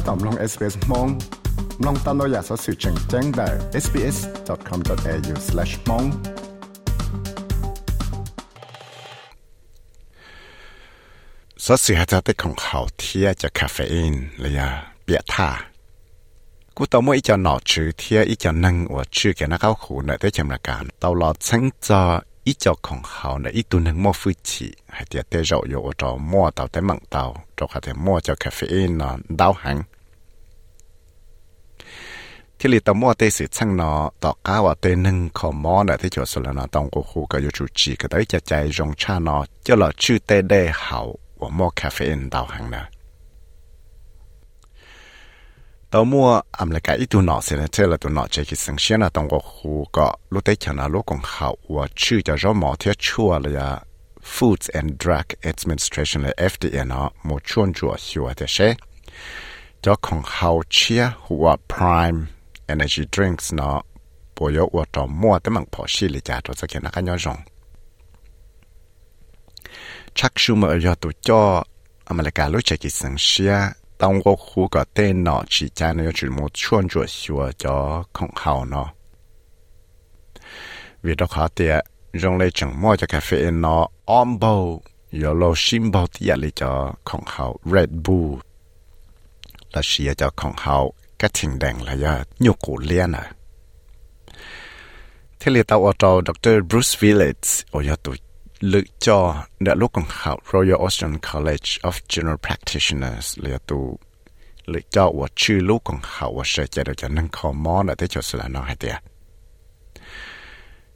ถ้าตอมลง SBS มองลองตามเราอยากสอสื่อแจ้งแจ้งได้ sbs.com.au/mong สอสื่อหาจะได้ของเขาเทียจะคาเฟอีนเลยอะเบียท่ากูต่อมื่ออีจะหนอชื่อเทียอีจะนั่งว่าชื่อแกนักเข้าหูในได้จำราการตลอดทั้งจออีจ้าของเขาในอีตัวหนึ่งมั่วฟื้นฉีให้เดียเตจอยู่จอมั่วเต่าแต่มังเต่าจอขาแต่มั่วจ้าคาเฟอีนนอนดาวหัง ที่ลีตัวมั่วเตสิช่างนอต่อก้าวเตนึงขอมอในที่จดสุดแล้วนอต้องกูคูก็อยู่จุจีก็ได้จะใจรงชานอเจ้าหล่อชื่อเตได้เขาว่ามั่วคาเฟอีนดาวหังนะตัวมัวอเมริกาอีตัวนอเซนเทลตัวนอเจคิสังเชียนะตรงกับหูก็รู้ได้ชนะลูกของเขาว่าชื่อจะรอมอเทียชัวเลยอะ Foods and Drug Administration เลย FDA เนาะมดชวนจัวหัวเตเชเจ้าของเขาเชียหัว Prime energy drinks เนาะปวยวัวจอมมั่วแต่มังพอชีลยจ้าตัวสักแนักย้อนรองชักชูมาอยอตัวจ่ออเมริกาลูกจักิสังเชียต้องก็คู่กับเต้นเนาะชีจานยจุดมุชวนจวดชัวจอของเขานาะวิธีขอเตียรงเลยจังมั่วจะกาแฟนเนาะออมโบยอโลชิมโบที่ยาเลยจอของเขา Red Bull และเชียจอของเขา cái trình đèn là do nhu cổ liên à thế là tao ở trong Dr. Bruce Village ở nhà tụi lựa cho đã lúc còn học Royal Australian College of General Practitioners, là tu lựa cho và chữ lúc còn học và sẽ chạy được cho nên khó mò là thế cho sự là nó hay tiệt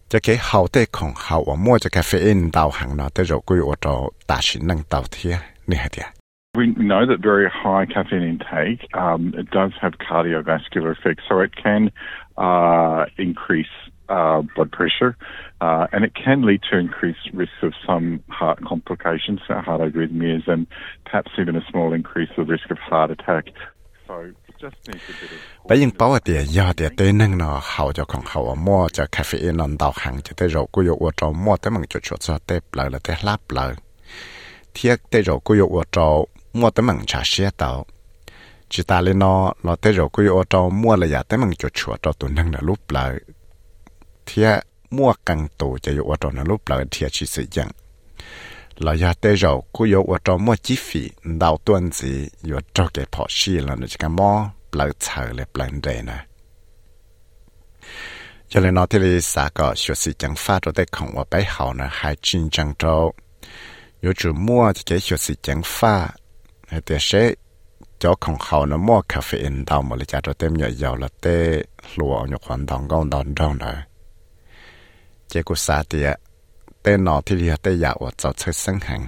cho cái hậu tế còn học và mua cho caffeine đào hàng nó tới rồi quy ở trong ta chỉ năng đào thiệt nè hay tiệt We know that very high caffeine intake um, it does have cardiovascular effects, so it can uh, increase uh, blood pressure, uh, and it can lead to increased risks of some heart complications, heart arrhythmias, and perhaps even a small increase of risk of heart attack. So. ไปยิงเป้าเตียยอเตียเต้นึงเนาะเขาจะของเขามั่วจะคาเฟอีนนดาวหังจะได้รกุยอวดเรามั่วแต่มันจะชดจะเตะเปล่าละเตะลาบเปล่าเทียกเตะรกุยอวดเรา มั่วแต่มังชาเสียเต่าจิตาเลนอเราเตโรกุยโอจอมั่วเลยอยากแต่มังจดชัวจอตุนนั่งนะรูปลยเทียมั่วกังตูจะอยู่ว่าจอนะรูปเลยเทียชิสิยังเราอยากเตโรกุยโอจอมั่วจิฟีดาวตวนสีอยู่ตอเกพอชีแล้วนะจิกามอเปล่าเฉยเลยเปล่าเดนะจะเลนอที่ลิสาก็ชวสิจังฟ้าตัวเด็กของว่าไปเห่านะหายจินจังโจอยู่จู่มัวจะเกี่วสิจังฟา แต่เช่เจ้าของเขาเนาะมั่วคาเฟอีนดาวมาเลยจ้าเราเต็มเยอะยาวละเต้ลัวเอาหยกขวัญดองก้องดอนดองเลยเจ้ากุสาเตียเต้นอที่เรียเต้ยาวจะดเชิดสังหัง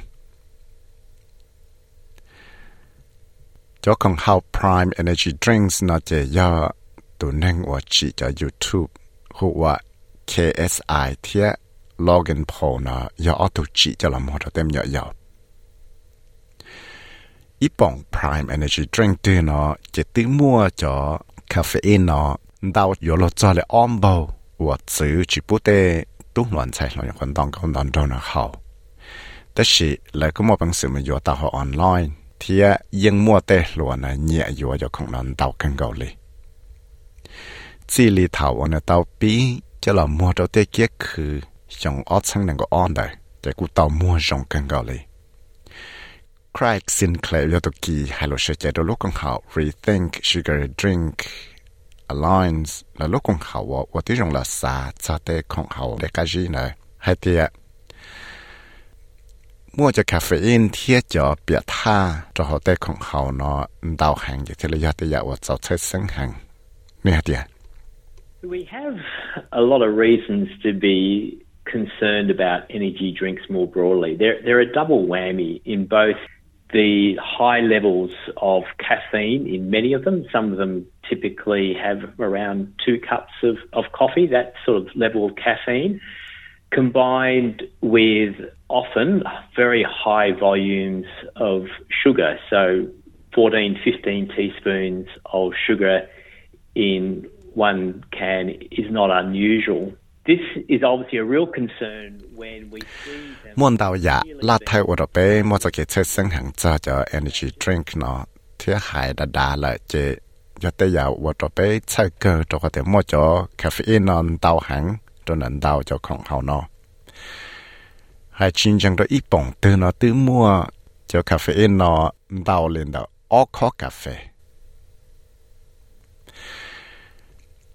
จ้าของเขา Prime Energy Drinks นาะเจยอตัวนั่งว่าจีจาก YouTube หัว KSI เทีย Logan Paul นาะยออตุจีจะละหัวเต็มย่อะยาว ít bỏng prime energy drink tươi nó chỉ tự mua cho caffeine nó, đau yếu lo cho lại ôm bầu. Và chữ chỉ bút tê tu loạn chạy loạn còn đong còn đong đâu nó hậu tất sĩ lại có một bằng sự mà yếu tạo họ online. Thì à, yên mua tê loạn là nhẹ yếu cho không đong đau cần cầu lì. Chỉ lì thảo ở nơi tàu bí cho là mua cho tê kia khử. Trong ớt sang này có on đấy để cụ tàu mua trong cần cầu lì. Craig Sinclair do lokong hao rethink sugar drink alliance la lokong hao la sa kong hao de bia tha ho te kong hao no hang ye ya wa seng hang ni We have a lot of reasons to be concerned about energy drinks more broadly. They're, they're a double whammy in both the high levels of caffeine in many of them. Some of them typically have around two cups of, of coffee, that sort of level of caffeine, combined with often very high volumes of sugar. So 14, 15 teaspoons of sugar in one can is not unusual. This is obviously a real concern when we see them. muốn đào dạ là thay ở đó bé mua cho cái chơi sinh hàng cho cho energy drink nó thiết hại đã đà lại chế cho tới giờ và cho bé chơi cơ cho có thể mua cho caffeine non tàu hẳn cho nên tàu cho con hậu nó hai chín chẳng đó ít bổng từ nó tự mua cho caffeine nó tàu lên đó ó khó cà phê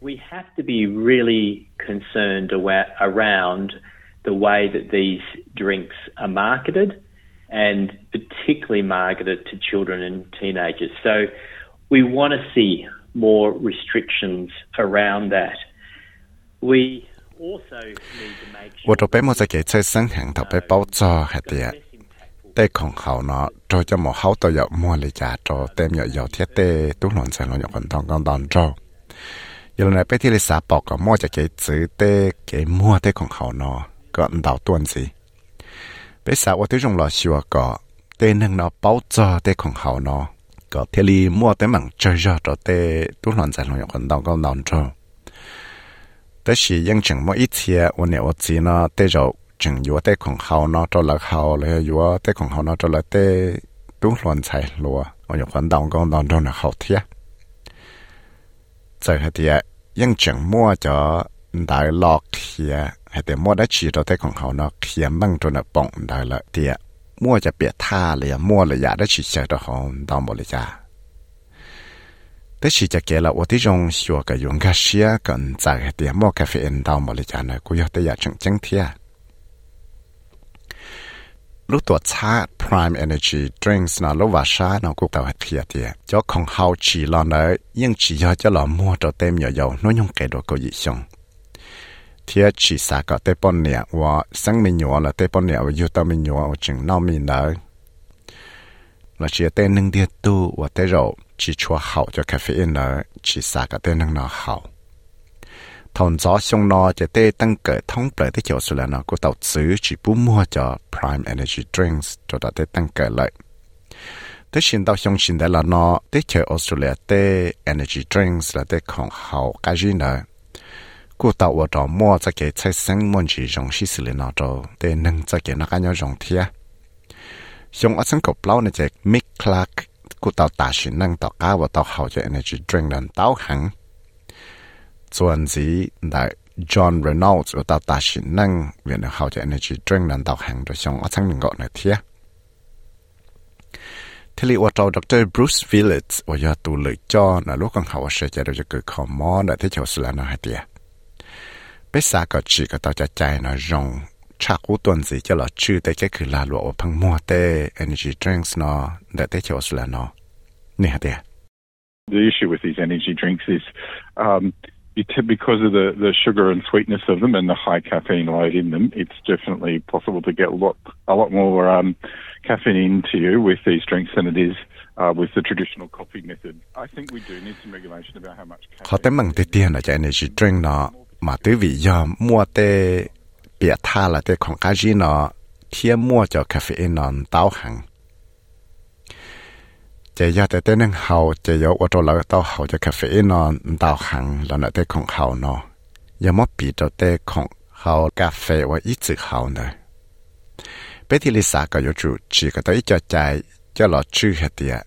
We have to be really concerned around the way that these drinks are marketed and particularly marketed to children and teenagers. So we want to see more restrictions around that. We also need to make sure. 我这边么在给在生行头被包装还的，แต่ของเขาเนาะโจจะหมอเขาตัวอยากมัวเลยจ้าโจเต็มอยากอยากเทียเตตุ้งหลอนใส่เราอยากคนทองกันตอนโจ giờ này bé thì là xã bỏ có mua cho cái chữ tê cái mua têของเขาเนาะก็đào tuần gì bé xã 我对用了希望个tê nâng nó bao giờ tê ของเขาเนาะก็เทลีmua tê mảng chơi giờ cho tê tu luận giải lòng còn đào con đào cho แต่是ยังจังม่อีเทียวันนี้ว่าจีเนาะเตจะจังอยู่เตของเขาเนาะจละเขาเลยอยู่ว่าเตของเขาเนาะ có thế li mua tới mảng chơi ra cho tê tú loạn giải loạn còn đau con đau cho tới khi dân chừng mỗi ít chia à, ôn nhiều chỉ nó tê rồi chừng vừa tê còn hao nó cho là hao lại vừa tê còn hao nó cho là tê tú loạn giải lúa ôn nhiều còn đau con đau cho là hao thiệt giờ thì dân chừng mua cho đại lọ thì hay để mua đã chỉ cho tê còn hao nó kia măng cho nó bọng đại lợi tiệt มั่วจะเปียท่าเลยมั่วเลยอยากได้ฉีดเจอตัวของดาวหมดเลยจ้าแต่ฉีดจะเกล้ว่าที่จงชัวกับยงกาเชียกันจากเดียมั่วกาแฟเอ็นดาวหมดเลยจ้าเนาะกูอยากแต่อยากจังจังเทีย lúc tuổi cha prime energy drinks nó lúc vào sa nó cũng tàu hạt thiệt thiệt cho không hao chỉ lo nữa nhưng chỉ do cho lo mua cho tem nhỏ dầu nó nhung cái đồ có gì xong thiết chỉ xa có tế bọn nè và sáng mình nhỏ là tế bọn nè và dù tao mình nhỏ và chừng nào mình đó là chỉ tế nâng điệt tu và tế rậu chỉ chua hậu cho cà phê caffeine đó chỉ xa có tế nâng nó hậu thon gió xong nó chỉ tế tăng cỡ thông bởi tế kiểu sự là nó của tàu xứ chỉ bú mua cho prime energy drinks cho đã tế tăng cỡ lợi tế xin tao xong xin đã là nó tế chơi Australia tế energy drinks là tế còn hậu cái gì nữa กาจีเนาะกูต้องว่าจอมัวจะเกี่ยวใช้生มันจีรงสิสิเลยเนาะจอเต้นึงจะเกี่ยวนักการยงเทียยงอัศงกบเล่าในจากมิกคลักกูต้องตัดสินนั่งต่อก้าวว่าต้องเขาจะ energy drink นั้นเต้าหังส่วนสีได้ John Reynolds ว่าตาตาชินนั่งเวียนเขาจะ energy drink นั้นตาแห่งโดยชงอัทั้งหนึ่งก่อนเทียที่ลีว่าเจ้าดร Bruce Willits ว่าอยาตูเลยจอนะลูกของเขาว่าเสียใจเราจะเกิดขอมอนะที่เฉาสุลานะฮะเดีย เปสาก็จีก็ต่อจะใจนะรงชากูตัวสีจะหล่อชื่อแต่ก็คือลาลวว่าพังมัวเต้ energy drinks เนาะแต่ที่เฉาสุลาเนาะนี่ฮะเดีย The issue with these energy drinks is um, because of the, the sugar and sweetness of them and the high caffeine load in them, it's definitely possible to get a lot a lot more um, caffeine into you with these drinks than it is uh, with the traditional coffee method. I think we do need some regulation about how much. Họ tới mừng tới tiền là cho energy drink nó mà tới vì do mua tê bịa tha là tê khoảng cái gì nó thiên mua cho cà caffeine nó táo hàng chỉ do tê tên hậu chỉ có ô tô lỡ tao hậu cho cà phê nó táo hàng là nó tê không hậu nó. Giờ mất bị cho tê không hậu cà phê và ít chữ hậu nữa. Bây thì lisa có yếu chủ chỉ có tới cho chạy cho lọ chữ hết tiệt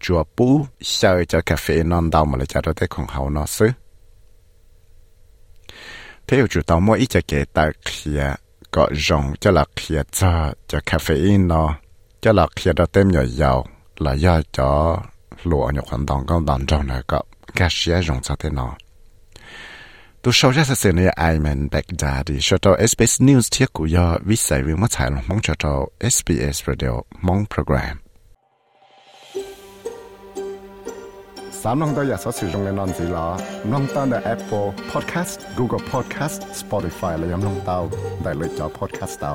chùa bú sợ cho cà phê non đau mà lại cho tên không hậu nó xứ thế chủ tao mua ít cho kể ta kia có rộng cho là kia cho cho cà phê nó cho là kia đó tem nhỏ dầu là do cho lụa nhục hoàn toàn con đòn trong này có các xía rộng cho thế nó tôi sau ra sẽ này ai mình bạch ra đi cho cho SBS News thiết của do viết sai với mất sai mong cho cho SBS Radio mong program สามน้องตัวอยากสอสื่อตรงในนอนสีหลอน้องตั้งแต่ Apple Podcast Google Podcast Spotify และยังน้องเตาได้เลยจอ Podcast เตา